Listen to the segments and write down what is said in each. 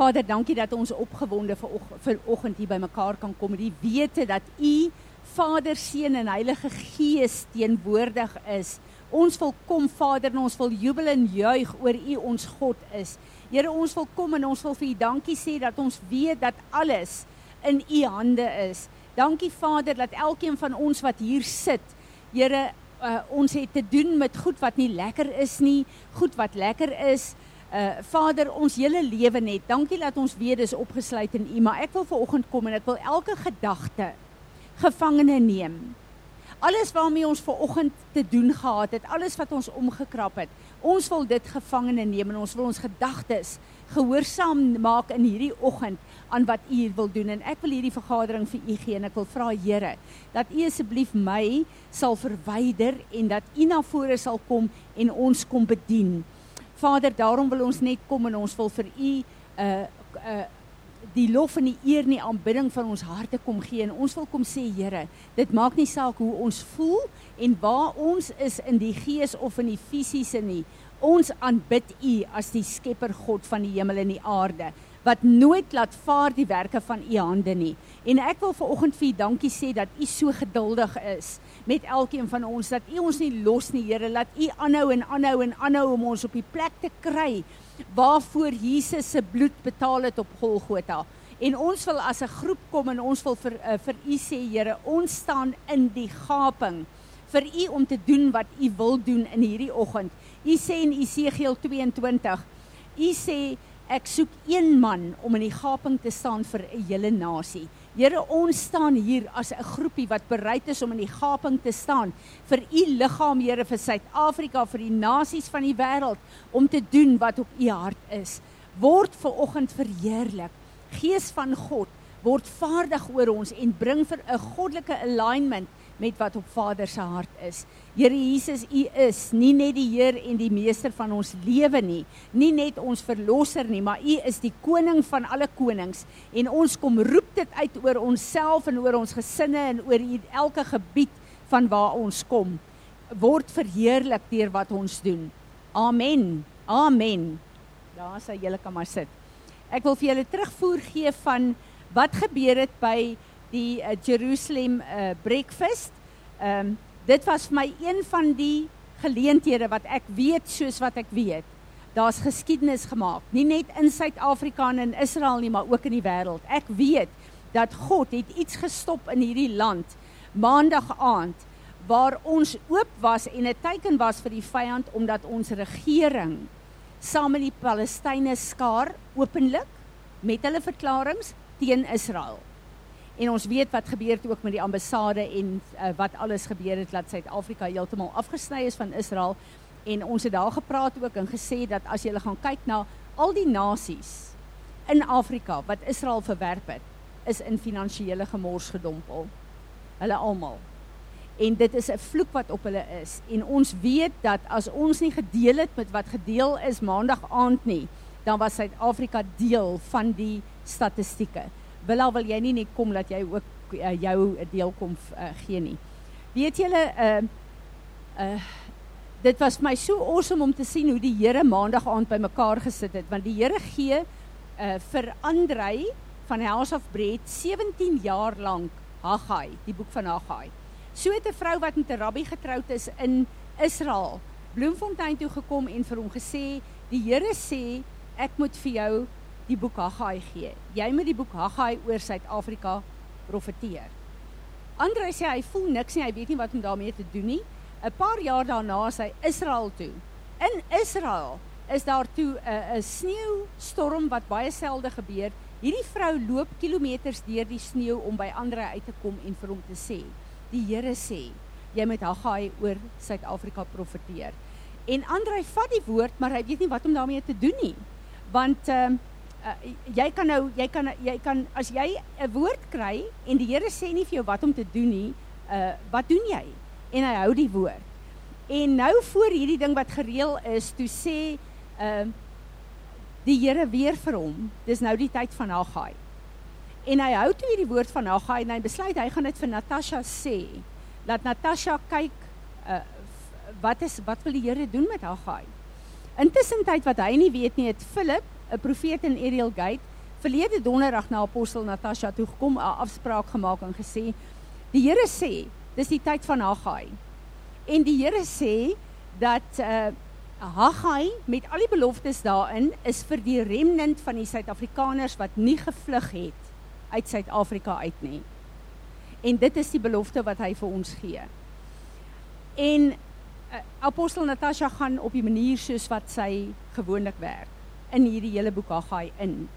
Vader, dankie dat ons opgewonde vir vir oggend hier bymekaar kan kom. Die wete dat U Vader, Seun en Heilige Gees teenwoordig is. Ons wil kom Vader en ons wil jubel en juig oor U ons God is. Here, ons wil kom en ons wil vir U dankie sê dat ons weet dat alles in U hande is. Dankie Vader dat elkeen van ons wat hier sit, Here, uh, ons het te doen met goed wat nie lekker is nie, goed wat lekker is. Uh Vader, ons hele lewe net. Dankie dat ons weet dis opgesluit in U, maar ek wil ver oggend kom en ek wil elke gedagte gevangene neem. Alles waarmee ons ver oggend te doen gehad het, alles wat ons omgekrap het, ons wil dit gevangene neem en ons wil ons gedagtes gehoorsaam maak in hierdie oggend aan wat U wil doen en ek wil hierdie vergadering vir U gee en ek wil vra Here dat U asseblief my sal verwyder en dat U na vore sal kom en ons kom bedien. Vader, daarom wil ons net kom en ons wil vir U uh, uh, die lof en die eer en die aanbidding van ons harte kom gee en ons wil kom sê Here, dit maak nie saak hoe ons voel en waar ons is in die gees of in die fisiese nie. Ons aanbid U as die skepper God van die hemel en die aarde wat nooit laat vaar die werke van U hande nie. En ek wil vanoggend vir U dankie sê dat U so geduldig is met elkeen van ons dat U ons nie los nie, Here, laat U aanhou en aanhou en aanhou om ons op die plek te kry waarvoor Jesus se bloed betaal het op Golgotha. En ons wil as 'n groep kom en ons wil vir uh, vir u sê Here, ons staan in die gaping vir u om te doen wat u wil doen in hierdie oggend. U sê in Esegiel 22, u sê ek soek een man om in die gaping te staan vir 'n hele nasie. Here, ons staan hier as 'n groepie wat bereid is om in die gaping te staan vir u liggaam, Here, vir Suid-Afrika, vir die nasies van die wêreld om te doen wat op u hart is. Word ver oggend verheerlik. Gees van God, word vaardig oor ons en bring vir 'n goddelike alignment met wat op Vader se hart is. Here Jesus, U is nie net die Heer en die meester van ons lewe nie, nie net ons verlosser nie, maar U is die koning van alle konings en ons kom roep dit uit oor onsself en oor ons gesinne en oor elke gebied van waar ons kom. Word verheerlik deur wat ons doen. Amen. Amen. Daar sal julle kan maar sit. Ek wil vir julle terugvoer gee van wat gebeur het by die uh, Jerusalem uh, breakfast. Ehm um, dit was vir my een van die geleenthede wat ek weet soos wat ek weet. Daar's geskiedenis gemaak, nie net in Suid-Afrika en in Israel nie, maar ook in die wêreld. Ek weet dat God het iets gestop in hierdie land maandag aand waar ons oop was en 'n teken was vir die vyand omdat ons regering saam met die Palestynë skaar openlik met hulle verklaringe teen Israel. En ons weet wat gebeur het ook met die ambassade en uh, wat alles gebeur het dat Suid-Afrika heeltemal afgesny is van Israel en ons het daar gepraat ook en gesê dat as jy gaan kyk na al die nasies in Afrika wat Israel verwerp het, is in finansiële gemors gedompel. Hulle almal. En dit is 'n vloek wat op hulle is en ons weet dat as ons nie gedeel het met wat gedeel is maandag aand nie, dan was Suid-Afrika deel van die statistieke. Willa wil jy nie net kom dat jy ook uh, jou deel kom uh, gee nie. Weet julle uh uh dit was vir my so awesome om te sien hoe die Here maandag aand by mekaar gesit het want die Here gee uh vir Andrei van House of Bread 17 jaar lank Haggai, die boek van Haggai. So het 'n vrou wat met 'n rabbi getroud is in Israel, Bloemfontein toe gekom en vir hom gesê, "Die Here sê ek moet vir jou die boek Haggai gee. Jy moet die boek Haggai oor Suid-Afrika profeteer. Andre sê hy voel niks nie, hy weet nie wat om daarmee te doen nie. 'n Paar jaar daarna is hy Israel toe. In Israel is daar toe 'n 'n sneeustorm wat baie selde gebeur. Hierdie vrou loop kilometers deur die sneeu om by Andre uit te kom en vir hom te sê: "Die Here sê, jy moet Haggai oor Suid-Afrika profeteer." En Andre vat die woord, maar hy weet nie wat om daarmee te doen nie. Want ehm uh, uh, jy kan nou jy kan jy kan as jy 'n woord kry en die Here sê nie vir jou wat om te doen nie, uh wat doen jy? En hy hou die woord. En nou voor hierdie ding wat gereël is, toe sê uh die Here weer vir hom, dis nou die tyd van Haggai. En hy hou toe hierdie woord van Haggai en hy besluit hy gaan dit vir Natasha sê. Laat Natasha kyk uh wat is wat wil die Here doen met Haggai? Intussen tyd wat hy nie weet nie, het Philip 'n profeet in Ariel Gate verlede donderdag na apostel Natasha toe gekom 'n afspraak gemaak en gesê die Here sê dis die tyd van Haggai. En die Here sê dat uh Haggai met al die beloftes daarin is vir die remnant van die Suid-Afrikaners wat nie gevlug het uit Suid-Afrika uit nie. En dit is die belofte wat hy vir ons gee. En uh, apostel Natasha gaan op die manier soos wat sy gewoonlik werk in hierdie hele boek Haggai in.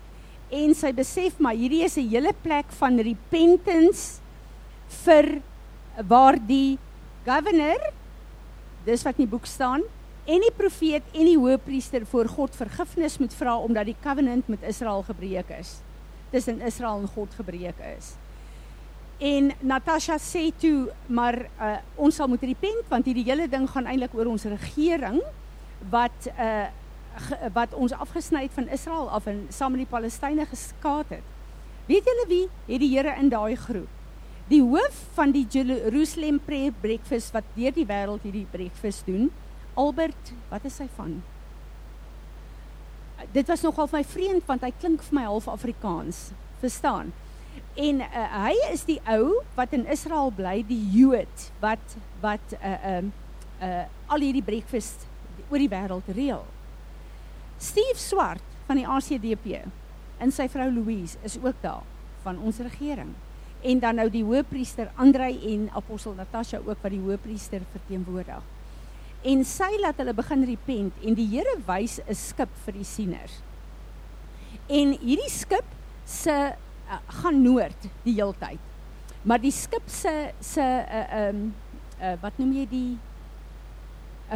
En sy besef maar hierdie is 'n hele plek van repentance vir waar die governor dis wat in die boek staan en die profeet en die hoëpriester voor God vergifnis moet vra omdat die covenant met Israel gebreek is. Tussen Israel en God gebreek is. En Natasha sê toe maar uh, ons sal moet repent want hierdie hele ding gaan eintlik oor ons regering wat uh, wat ons afgesny het van Israel af en saam met die Palestynë geskaad het. Weet julle wie het die Here in daai groep? Die hoof van die Jerusalem Prayer Breakfast wat deur die wêreld hierdie breakfast doen, Albert, wat is hy van? Dit was nogal my vreemd want hy klink vir my half Afrikaans, verstaan? En uh, hy is die ou wat in Israel bly, die Jood wat wat 'n uh, 'n uh, uh, al hierdie breakfast oor die wêreld reël. Steve Swart van die ACDP en sy vrou Louise is ook daar van ons regering. En dan nou die hoëpriester Andrei en apostel Natasha ook wat die hoëpriester verteenwoordig. En sy laat hulle begin repent en die Here wys 'n skip vir die sieners. En hierdie skip se uh, gaan noord die heeltyd. Maar die skip se se uh um uh, wat noem jy die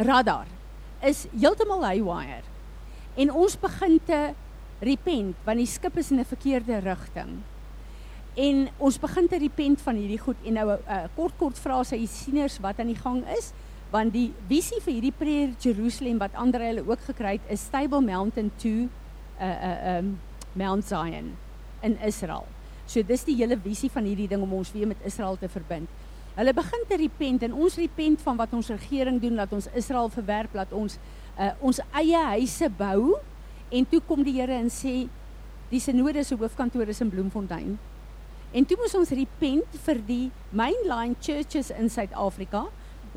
radar is heeltemal haywire. En ons begin te repent want die skip is in 'n verkeerde rigting. En ons begin te repent van hierdie goed en nou 'n uh, kort kort vra sy sieners wat aan die gang is want die visie vir hierdie prayer Jerusalem wat ander hulle ook gekry het is Stable Mountain to 'n uh, 'n uh, um, Mount Zion in Israel. So dis die hele visie van hierdie ding om ons weer met Israel te verbind. Hulle begin te repent en ons repent van wat ons regering doen dat ons Israel verwerp, laat ons uh, ons eie huise bou en toe kom die Here en sê die synode se hoofkantoor is in Bloemfontein. En toe moes ons repent vir die mainline churches in Suid-Afrika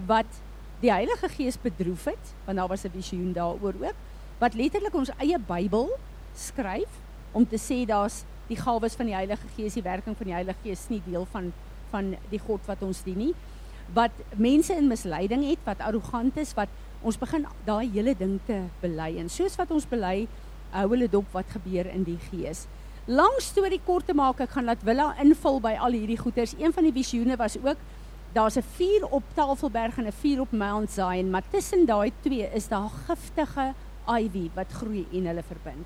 wat die Heilige Gees bedroef het, want daar was 'n visioen daaroor ook, wat letterlik ons eie Bybel skryf om te sê daar's die gawes van die Heilige Gees, die werking van die Heilige Gees nie deel van van die God wat ons dien nie. Wat mense in misleiding het, wat arrogant is, wat ons begin daai hele ding te bely en soos wat ons bely hou hulle dop wat gebeur in die gees. Lang storie kort te maak, ek gaan laat Willa invul by al hierdie goeters. Een van die visioene was ook daar's 'n vuur op Tafelberg en 'n vuur op Mount Zion, maar tussen daai twee is daar giftige ivy wat groei en hulle verbind.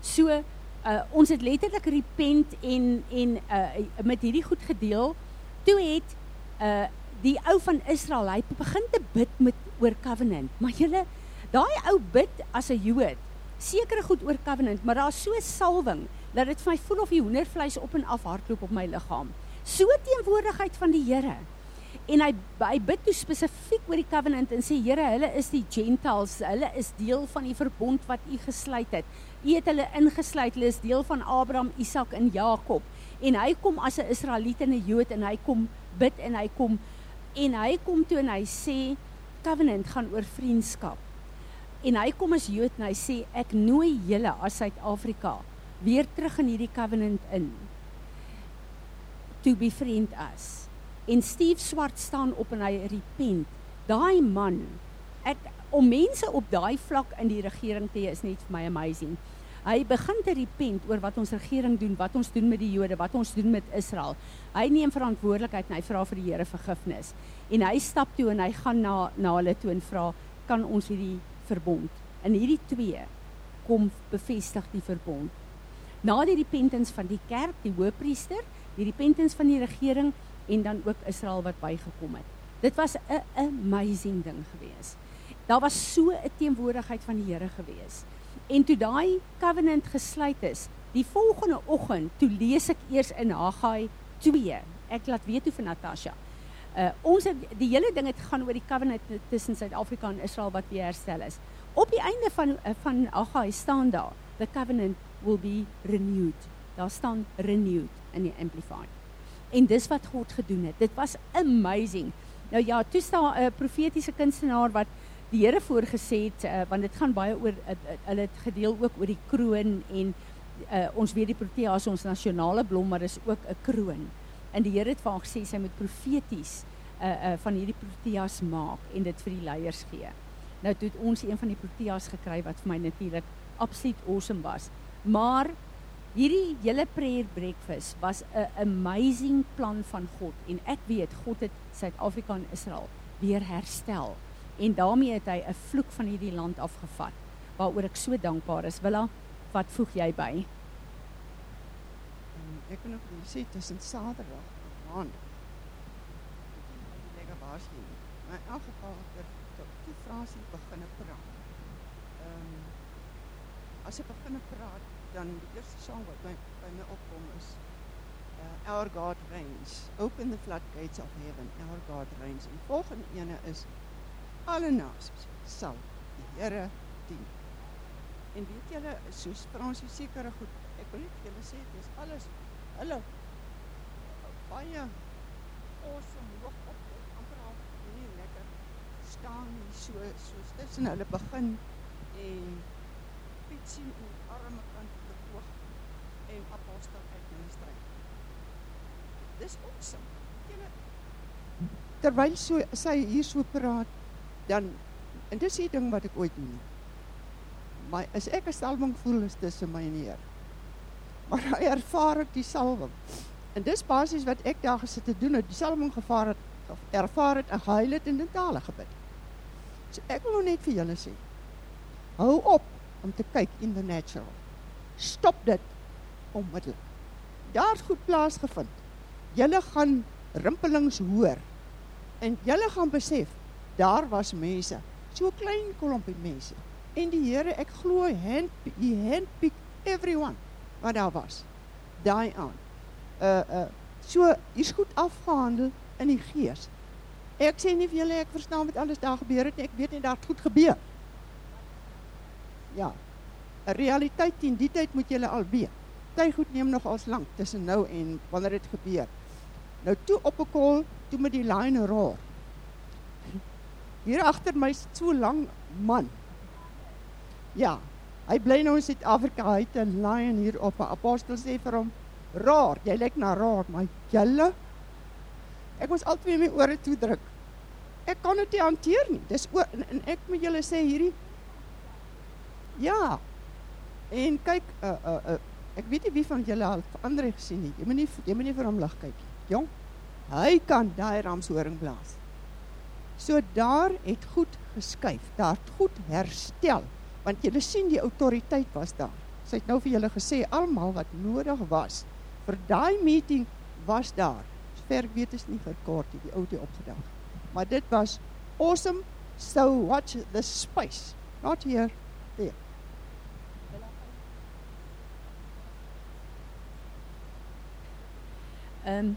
So uh, ons het letterlik repent en en uh, met hierdie goed gedeel. Toe het uh, die ou van Israel, hy begin te bid met oor covenant. Maar julle, daai ou bid as 'n Jood, sekere goed oor covenant, maar daar's so salwing dat dit vir my voel of die hoendervleis op en af hardloop op my liggaam. So teenwoordigheid van die Here. En hy hy bid toe spesifiek oor die covenant en sê Here, hulle is die gentiles, hulle is deel van die verbond wat u gesluit het. U het hulle ingesluit, hulle is deel van Abraham, Isak en Jakob. En hy kom as 'n Israeliet en 'n Jood en hy kom bid en hy kom en hy kom toe en hy sê covenant gaan oor vriendskap. En hy kom as Jood en hy sê ek nooi julle as Suid-Afrika weer terug in hierdie covenant in. To be friend us. En Steve Swart staan op en hy repent. Daai man, ek om mense op daai vlak in die regering te hê is net vir my amazing. Hy begin te repent oor wat ons regering doen, wat ons doen met die Jode, wat ons doen met Israel. Hy neem verantwoordelikheid en hy vra vir die Here vergifnis. En hy stap toe en hy gaan na na hulle toe en vra, "Kan ons hierdie verbond?" En hierdie twee kom bevestig die verbond. Na die repentance van die kerk, die hoëpriester, die repentance van die regering en dan ook Israel wat bygekom het. Dit was 'n amazing ding geweest. Daar was so 'n teenwoordigheid van die Here geweest. En toe daai covenant gesluit is, die volgende oggend, toe lees ek eers in Haggai 2. Ek laat weet hoe vir Natasha. Uh ons het die hele ding het gaan oor die covenant tussen Suid-Afrika en Israel wat weer herstel is. Op die einde van uh, van Haggai staan daar the covenant will be renewed. Daar staan renewed in die amplified. En dis wat God gedoen het. Dit was amazing. Nou ja, toe staan 'n profetiese kunstenaar wat die Here voorgesê het uh, want dit gaan baie oor uh, hulle het gedeel ook oor die kroon en uh, ons weet die protea is ons nasionale blom maar dis ook 'n kroon. En die Here het vir haar gesê sy moet profeties uh, uh, van hierdie proteas maak en dit vir die leiers gee. Nou toe het ons een van die proteas gekry wat vir my natuurlik absoluut awesome was. Maar hierdie hele prayer breakfast was 'n amazing plan van God en ek weet God het Suid-Afrika en Israel weer herstel en daarmee het hy 'n vloek van hierdie land afgevat waaroor ek so dankbaar is. Willa, wat voeg jy by? Um, ek kan ook sê tussen Saterdag en Maandag. Lekker baas hier. Maar in elk geval het die Fransie begin praat. Um, as ek begin praat, dan die eerste sang wat by, by my opkom is uh, Our God reigns. Open the floodgates of heaven. Our God reigns. En volgende ene is alle nasies sal die Here dien. En weet julle, soos Fransie sekere goed, ek wil net julle sê, dis alles hulle baie awesome hoog op amper al nie lekker staan so so tussen hulle begin en fietsie en arme kant te hoog en apostel administrasie. Dis awesome. Julle terwyl so sy hier so praat dan en dis die ding wat ek ooit doen. Maar as ek 'n salwing voel is tussen my en die Here. Maar hy ervaar ek die salwing. En dis basies wat ek daar gesit te doen het, die salwing gevaar het, ervaar het en gehuil het en in tale gebid. So ek wil net vir julle sê. Hou op om te kyk in the natural. Stop dit onmiddellik. Daar's goed plaasgevind. Julle gaan rimpelings hoor. En julle gaan besef daar was mense, so klein klompie mense. En die Here, ek glo hand he handpick everyone wat daar was. Daai aan. Uh uh so hier's goed afgehandel in die gees. Ek sê nie vir julle ek verstaan wat alles daar gebeur het nie. Ek weet net daar het goed gebeur. Ja. 'n Realiteit in die tyd moet julle al weet. Tyd goed neem nog als lank tussen nou en wanneer dit gebeur. Nou toe op 'n kol, toe met die line roar. Hier agter my sit so lank man. Ja, hy bly nou in Suid-Afrika. Hy het 'n lion hier op apostel sê vir hom: "Raar, jy lyk na raar, maar julle Ek moes altyd my ore toe druk. Ek kan dit nie hanteer nie. Dis oor en, en ek moet julle sê hierdie Ja. En kyk, uh uh, uh ek weet nie wie van julle al ander gesien het. Jy moet nie jy moet nie vir hom lig kyk nie. Jong. Hy kan daai ramshoring blaas. So daar het goed geskuif, daar het goed herstel, want julle sien die autoriteit was daar. Sy het nou vir julle gesê almal wat nodig was vir daai meeting was daar. Ver weet is nie vir kort die ouete opgedag. Maar dit was awesome. So watch the space. Not here. There. Ehm um,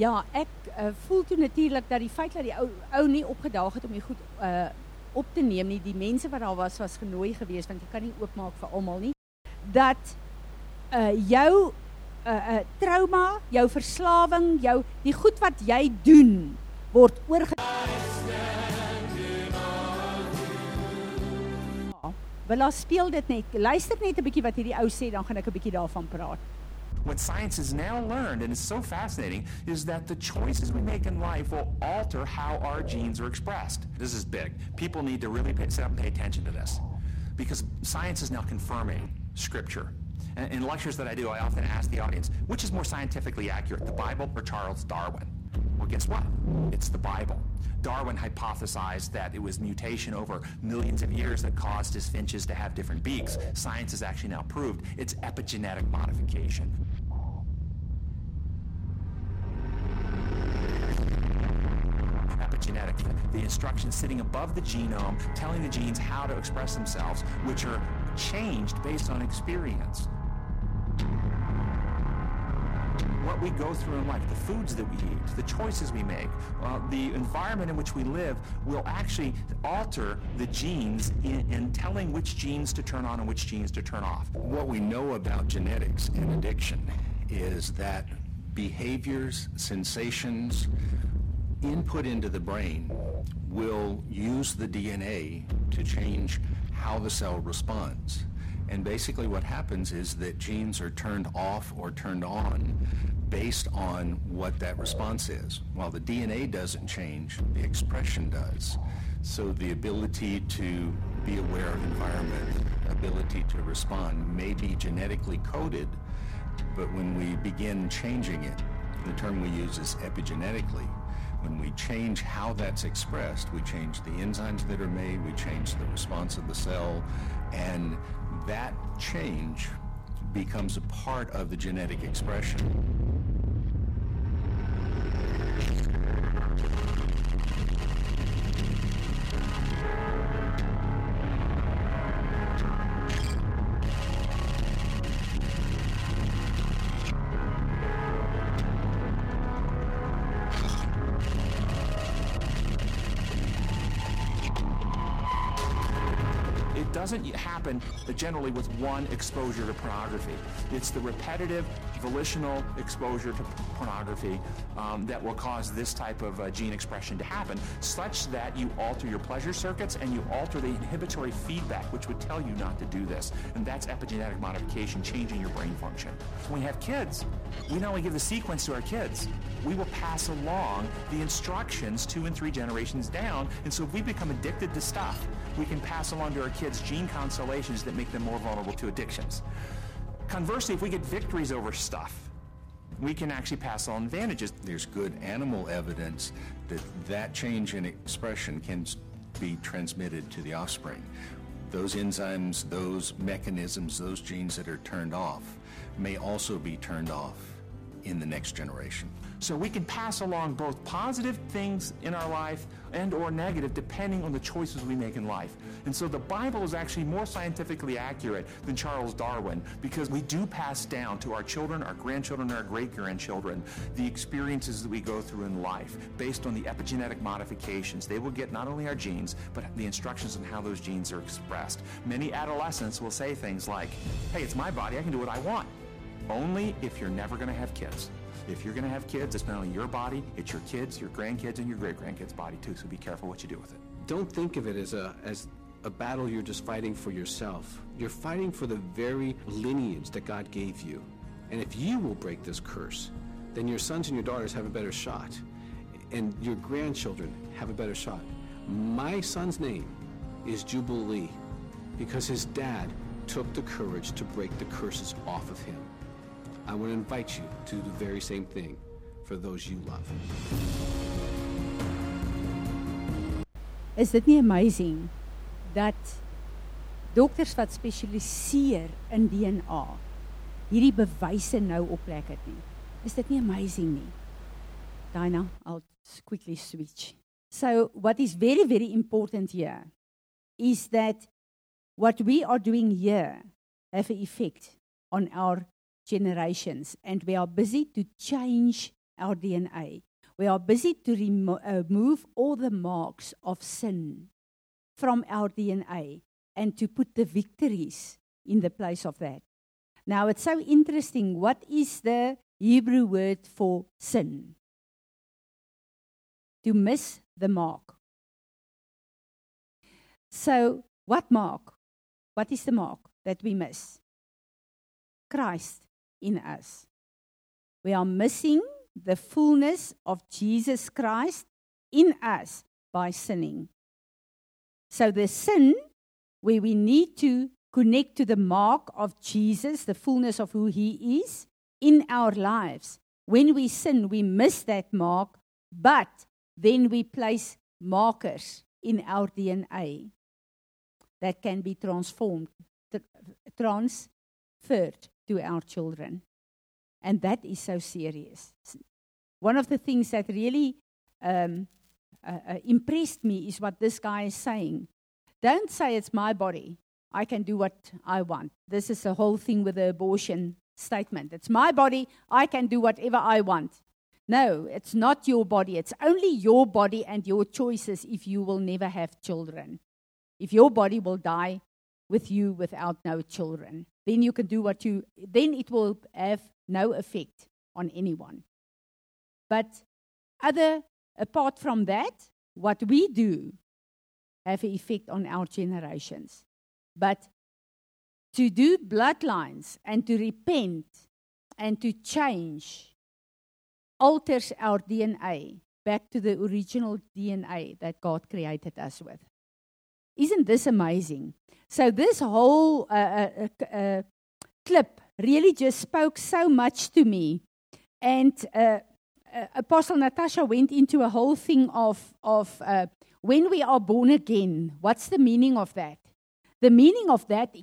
Ja, ek uh, voel toe natuurlik dat die feit dat die ou ou nie opgedaag het om die goed uh op te neem nie, die mense wat daar was was genooi geweest want jy kan nie oopmaak vir almal nie. Dat uh jou uh uh trauma, jou verslawing, jou die goed wat jy doen word oorge Wel, speel dit net. Luister net 'n bietjie wat hierdie ou sê, dan gaan ek 'n bietjie daarvan praat. What science has now learned, and it's so fascinating, is that the choices we make in life will alter how our genes are expressed. This is big. People need to really pay, sit up and pay attention to this because science is now confirming scripture. In lectures that I do, I often ask the audience, which is more scientifically accurate, the Bible or Charles Darwin? Well, guess what? It's the Bible. Darwin hypothesized that it was mutation over millions of years that caused his finches to have different beaks. Science has actually now proved it's epigenetic modification. Epigenetic, the instructions sitting above the genome telling the genes how to express themselves, which are changed based on experience. What we go through in life, the foods that we eat, the choices we make, uh, the environment in which we live will actually alter the genes in, in telling which genes to turn on and which genes to turn off. What we know about genetics and addiction is that behaviors, sensations, input into the brain will use the DNA to change how the cell responds. And basically what happens is that genes are turned off or turned on based on what that response is. While the DNA doesn't change, the expression does. So the ability to be aware of environment, ability to respond may be genetically coded, but when we begin changing it, the term we use is epigenetically, when we change how that's expressed, we change the enzymes that are made, we change the response of the cell, and that change becomes a part of the genetic expression. Happen generally with one exposure to pornography. It's the repetitive, volitional exposure to pornography um, that will cause this type of uh, gene expression to happen, such that you alter your pleasure circuits and you alter the inhibitory feedback, which would tell you not to do this. And that's epigenetic modification, changing your brain function. When we have kids, we not only give the sequence to our kids, we will pass along the instructions two and three generations down. And so if we become addicted to stuff, we can pass along to our kids gene constellations that make them more vulnerable to addictions. Conversely, if we get victories over stuff, we can actually pass on advantages. There's good animal evidence that that change in expression can be transmitted to the offspring. Those enzymes, those mechanisms, those genes that are turned off may also be turned off in the next generation. So we can pass along both positive things in our life and or negative depending on the choices we make in life. And so the Bible is actually more scientifically accurate than Charles Darwin because we do pass down to our children, our grandchildren, and our great-grandchildren the experiences that we go through in life based on the epigenetic modifications. They will get not only our genes, but the instructions on how those genes are expressed. Many adolescents will say things like, hey, it's my body, I can do what I want. Only if you're never going to have kids. If you're going to have kids, it's not only your body, it's your kids, your grandkids, and your great grandkids' body too. So be careful what you do with it. Don't think of it as a as a battle you're just fighting for yourself. You're fighting for the very lineage that God gave you. And if you will break this curse, then your sons and your daughters have a better shot. And your grandchildren have a better shot. My son's name is Jubilee because his dad took the courage to break the curses off of him. I want to invite you to do the very same thing for those you love. Is dit nie amazing dat dokters wat spesialiseer in DNA hierdie bewyse nou op plek het nie? Is dit nie amazing nie? Dina, I'll quickly switch. So what is very very important here is that what we are doing here have an effect on our generations, and we are busy to change our DNA. We are busy to remo- uh, remove all the marks of sin from our DNA and to put the victories in the place of that. Now, it's so interesting. What is the Hebrew word for sin? To miss the mark. So, what mark? What is the mark that we miss? Christ in us. We are missing the fullness of Jesus Christ in us by sinning. So, the sin where we need to connect to the mark of Jesus, the fullness of who He is in our lives. When we sin, we miss that mark, but then we place markers in our DNA that can be transformed, transferred to our children. And that is so serious. One of the things that really um, uh, uh, impressed me is what this guy is saying. Don't say it's my body. I can do what I want. This is the whole thing with the abortion statement. It's my body. I can do whatever I want. No, it's not your body. It's only your body and your choices if you will never have children. If your body will die with you without no children, then you can do what you, then it will have no effect on anyone. But other, apart from that, what we do have an effect on our generations. But to do bloodlines and to repent and to change alters our DNA back to the original DNA that God created us with. Isn't this amazing? So, this whole uh, uh, uh, uh clip really just spoke so much to me. And uh, uh, Apostle Natasha went into a whole thing of, of when we are born again, what's the meaning of that? The meaning of that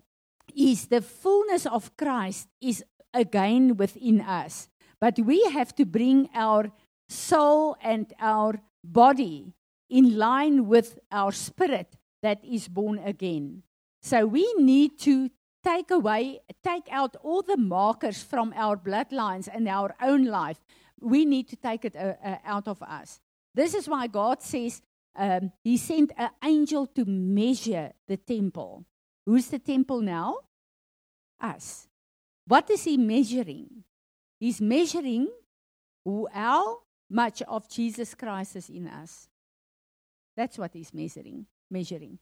is the fullness of Christ is again within us. But we have to bring our soul and our body in line with our spirit that is born again. So we need to take away, take out all the markers from our bloodlines and our own life. We need to take it uh, uh, out of us. This is why God says um, He sent an angel to measure the temple. Who's the temple now? us. What is he measuring? He's measuring how much of Jesus Christ is in us. That's what he's measuring, measuring.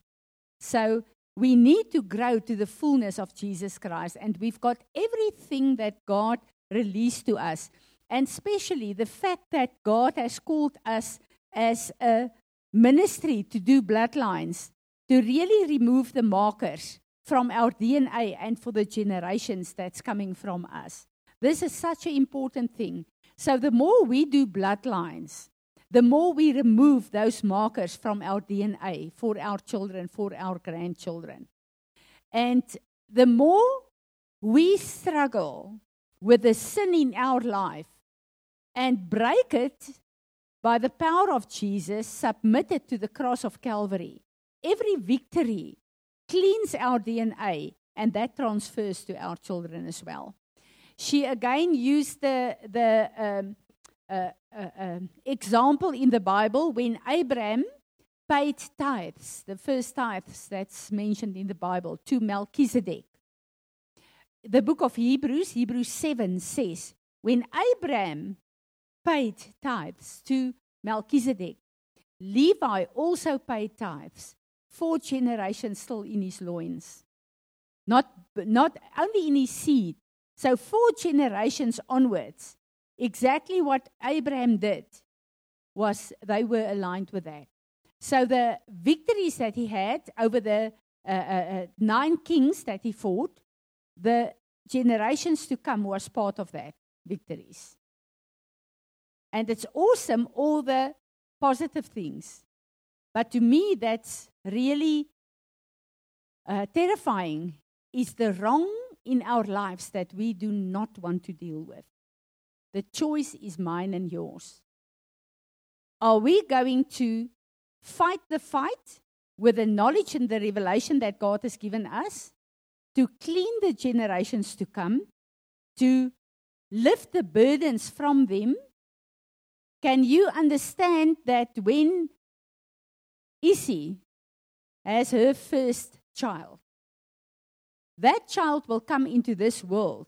So we need to grow to the fullness of Jesus Christ, and we've got everything that God released to us, and especially the fact that God has called us as a ministry to do bloodlines, to really remove the markers from our DNA and for the generations that's coming from us. This is such an important thing. So, the more we do bloodlines, the more we remove those markers from our DNA for our children, for our grandchildren. And the more we struggle with the sin in our life and break it by the power of Jesus, submitted to the cross of Calvary, every victory cleans our DNA, and that transfers to our children as well. She again used the, the um, example in the Bible when Abraham paid tithes, the first tithes that's mentioned in the Bible, to Melchizedek. The book of Hebrews, Hebrews 7, says, when Abraham paid tithes to Melchizedek, Levi also paid tithes four generations still in his loins. Not, not only in his seed. So, four generations onwards, exactly what Abraham did was they were aligned with that. So, the victories that he had over the uh, uh, uh, nine kings that he fought, the generations to come was part of that victories. And it's awesome, all the positive things. But to me, that's really uh, terrifying is the wrong in our lives that we do not want to deal with. The choice is mine and yours. Are we going to fight the fight with the knowledge and the revelation that God has given us to clean the generations to come, to lift the burdens from them? Can you understand that when Issy has her first child. That child will come into this world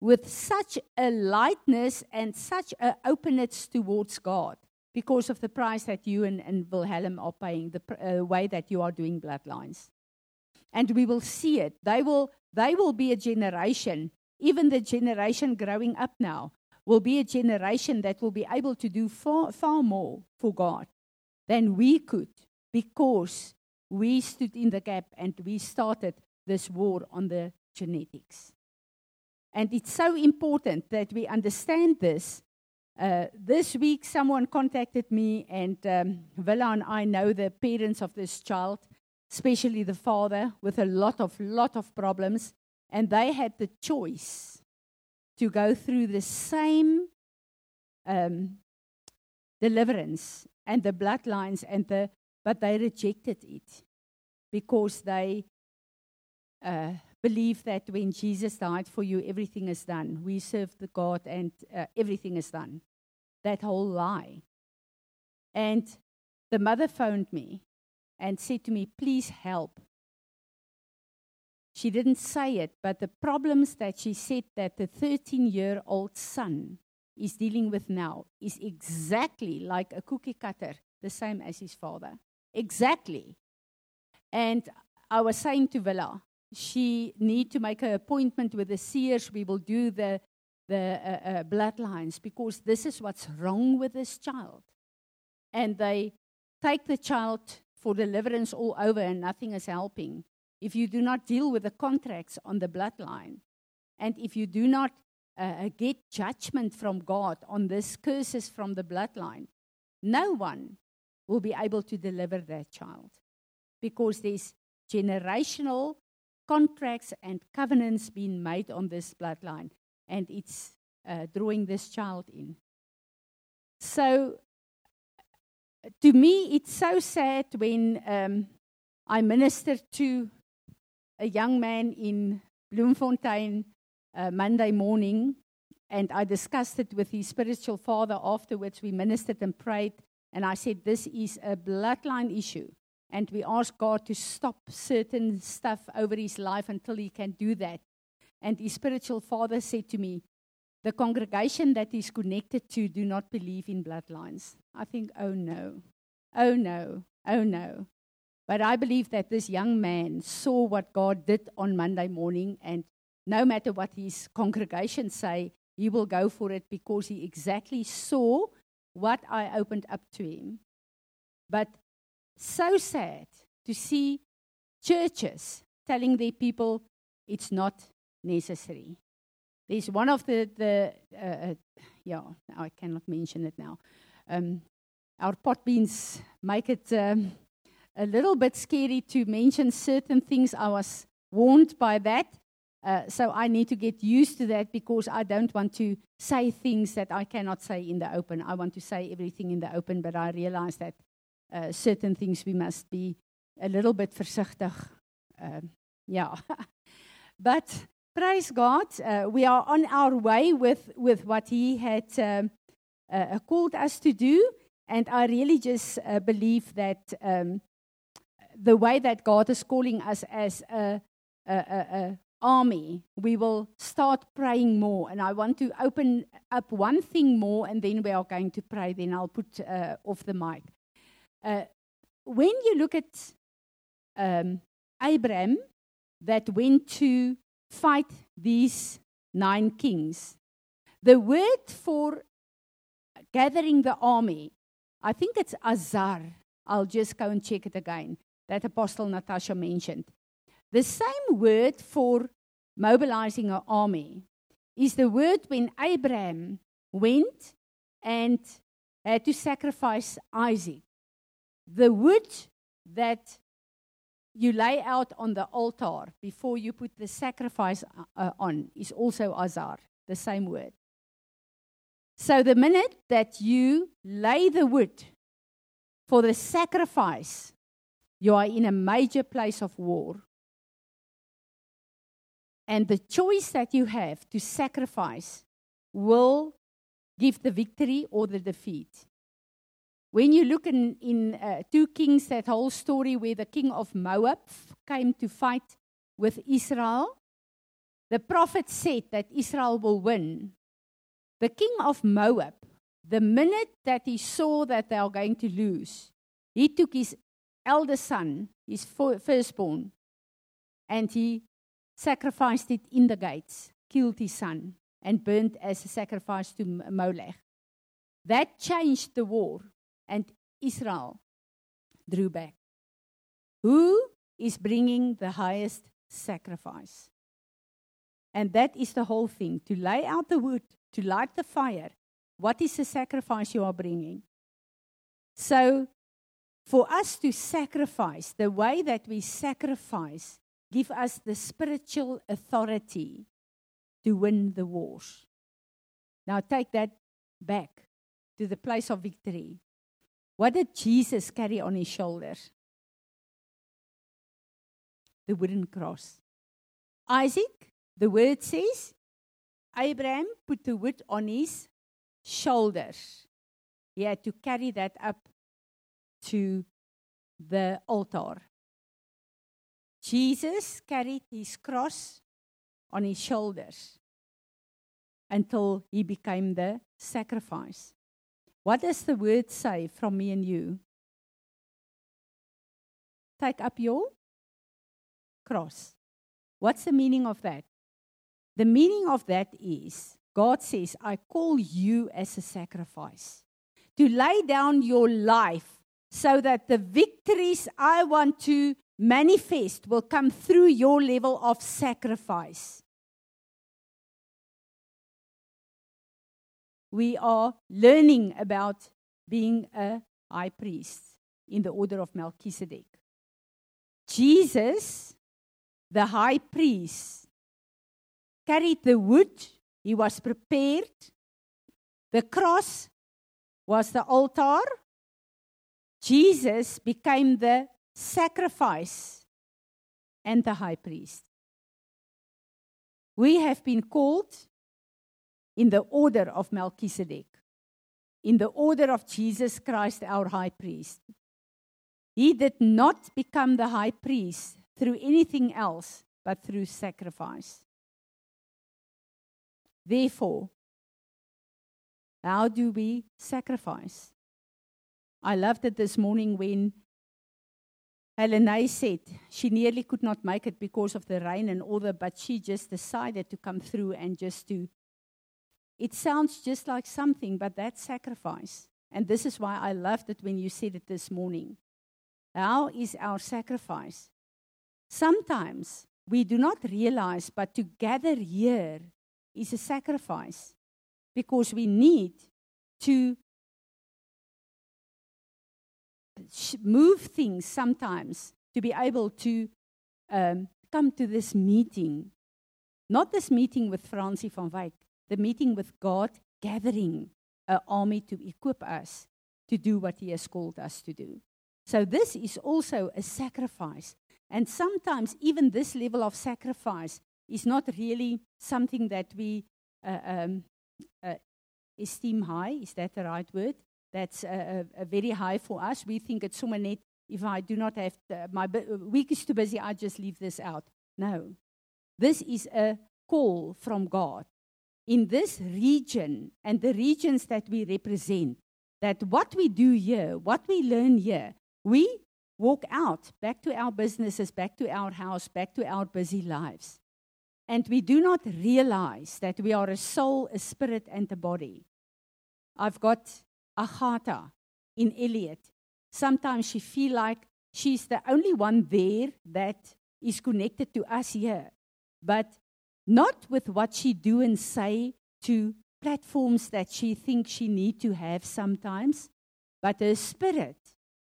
with such a lightness and such an openness towards God because of the price that you and, and Wilhelm are paying, the uh, way that you are doing bloodlines. And we will see it. They will, they will be a generation, even the generation growing up now, will be a generation that will be able to do far, far more for God than we could because we stood in the gap and we started this war on the genetics. And it's so important that we understand this. Uh, this week, someone contacted me, and um, Willa and I know the parents of this child, especially the father, with a lot of lot of problems, and they had the choice to go through the same um, deliverance and the bloodlines and the, but they rejected it because they uh, believe that when Jesus died for you, everything is done. We serve the God and uh, everything is done. That whole lie. And the mother phoned me and said to me, Please help. She didn't say it, but the problems that she said that the 13 year old son is dealing with now is exactly like a cookie cutter, the same as his father. Exactly. And I was saying to Willa, she need to make an appointment with the seers. We will do the the uh, uh, bloodlines because this is what's wrong with this child. And they take the child for deliverance all over, and nothing is helping. If you do not deal with the contracts on the bloodline, and if you do not uh, uh get judgment from God on this curses from the bloodline, no one will be able to deliver that child because there's generational contracts and covenants being made on this bloodline, and it's uh, drawing this child in. So, to me, it's so sad when um, I minister to a young man in Bloemfontein uh, Monday morning, and I discussed it with his spiritual father afterwards. We ministered and prayed, and I said, This is a bloodline issue and we ask God to stop certain stuff over his life until he can do that. And his spiritual father said to me, The congregation that he's connected to do not believe in bloodlines. I think, oh no, oh no, oh no. But I believe that this young man saw what God did on Monday morning, and no matter what his congregation say, he will go for it because he exactly saw what I opened up to him. But so sad to see churches telling their people it's not necessary. There's one of the, the uh, uh, yeah, I cannot mention it now. Um, our pot beans make it um, a little bit scary to mention certain things. I was warned by that. Uh, so I need to get used to that because I don't want to say things that I cannot say in the open. I want to say everything in the open, but I realize that uh, certain things we must be a little bit versigtig. Uh, yeah. but praise God, uh, we are on our way with, with what He had um, uh, called us to do. And I really just uh, believe that um, the way that God is calling us as a, a, a, a army, we will start praying more. And I want to open up one thing more, and then we are going to pray. Then I'll put uh, off the mic. Uh, when you look at um, Abraham that went to fight these nine kings, the word for gathering the army, I think it's Azar. I'll just go and check it again. That Apostle Natasha mentioned. The same word for mobilizing an army is the word when Abraham went and had to sacrifice Isaac the wood that you lay out on the altar before you put the sacrifice uh, uh, on is also azar, the same word. So the minute that you lay the wood for the sacrifice, you are in a major place of war. And the choice that you have to sacrifice will give the victory or the defeat. When you look in, in uh, 2 Kings, that whole story where the king of Moab came to fight with Israel, the prophet said that Israel will win. The king of Moab, the minute that he saw that they are going to lose, he took his eldest son, his firstborn, and he sacrificed it in the gates, killed his son, and burnt as a sacrifice to Molech. That changed the war and Israel drew back. Who is bringing the highest sacrifice? And that is the whole thing to lay out the wood, to light the fire. What is the sacrifice you are bringing? So, for us to sacrifice, the way that we sacrifice, give us the spiritual authority to win the wars. Now, take that back to the place of victory. What did Jesus carry on his shoulders? The wooden cross. Isaac, the word says, Abraham put the wood on his shoulders. He had to carry that up to the altar. Jesus carried his cross on his shoulders until he became the sacrifice. What does the word say from me and you? Take up your cross. What's the meaning of that? The meaning of that is God says, I call you as a sacrifice to lay down your life so that the victories I want to manifest will come through your level of sacrifice. We are learning about being a high priest in the order of Melchizedek. Jesus, the high priest, carried the wood, he was prepared. The cross was the altar. Jesus became the sacrifice and the high priest. We have been called in the order of Melchizedek, in the order of Jesus Christ, our high priest. He did not become the high priest through anything else but through sacrifice. Therefore, how do we sacrifice? I loved it this morning when Helena said she nearly could not make it because of the rain and all that, but she just decided to come through and just to. It sounds just like something, but that's sacrifice. And this is why I loved it when you said it this morning. How is our sacrifice? Sometimes we do not realize, but to gather here is a sacrifice because we need to move things sometimes to be able to um, come to this meeting. Not this meeting with Francie van Wyk, the meeting with God gathering an army to equip us to do what He has called us to do. So, this is also a sacrifice. And sometimes, even this level of sacrifice is not really something that we uh, um, uh, esteem high. Is that the right word? That's uh, very high for us. We think it's so net. If I do not have to, my week is too busy, I just leave this out. No, this is a call from God in this region and the regions that we represent. That what we do here, what we learn here, we walk out back to our businesses, back to our house, back to our busy lives. And we do not realize that we are a soul, a spirit, and a body. I've got Agatha in Elliot. Sometimes she feel like she's the only one there that is connected to us here, but not with what she do and say to platforms that she thinks she need to have sometimes, but her spirit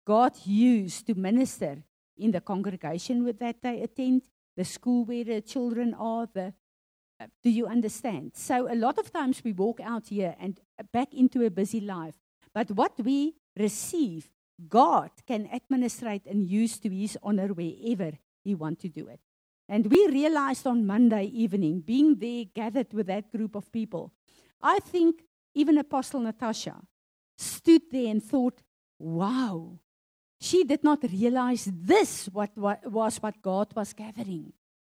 God used to minister in the congregation with that they attend, the school where the children are, the uh, do you understand? So a lot of times we walk out here and back into a busy life. But what we receive, God can administrate and use to his honor wherever he want to do it. And we realized on Monday evening, being there gathered with that group of people, I think even Apostle Natasha stood there and thought, wow, she did not realize this what, what, was what God was gathering.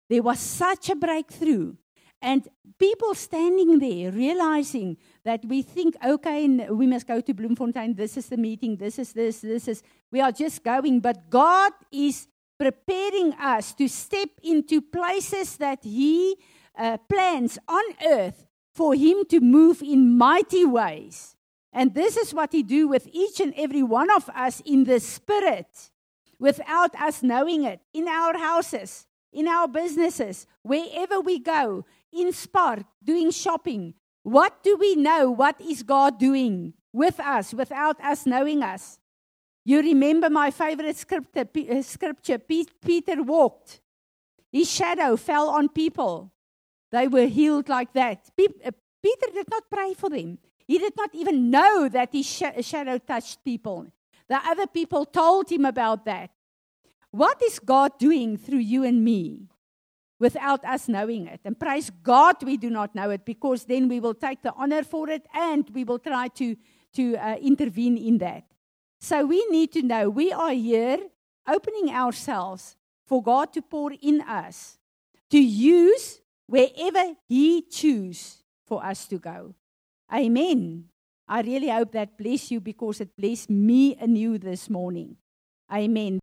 There was such a breakthrough. And people standing there realizing that we think, okay, we must go to Bloemfontein, this is the meeting, this is this, this is, we are just going. But God is preparing us to step into places that He uh, plans on earth for Him to move in mighty ways. And this is what He do with each and every one of us in the Spirit, without us knowing it, in our houses, in our businesses, wherever we go, in Spar, doing shopping. What do we know? What is God doing with us without us knowing us? You remember my favorite scripture, uh, scripture Peter walked. His shadow fell on people. They were healed like that. Uh, Peter did not pray for them. He did not even know that his shadow touched people. The other people told him about that. What is God doing through you and me? without us knowing it. And praise God we do not know it because then we will take the honor for it and we will try to, to uh, intervene in that. So we need to know we are here opening ourselves for God to pour in us, to use wherever He chooses for us to go. Amen. I really hope that bless you because it blessed me anew this morning. Amen.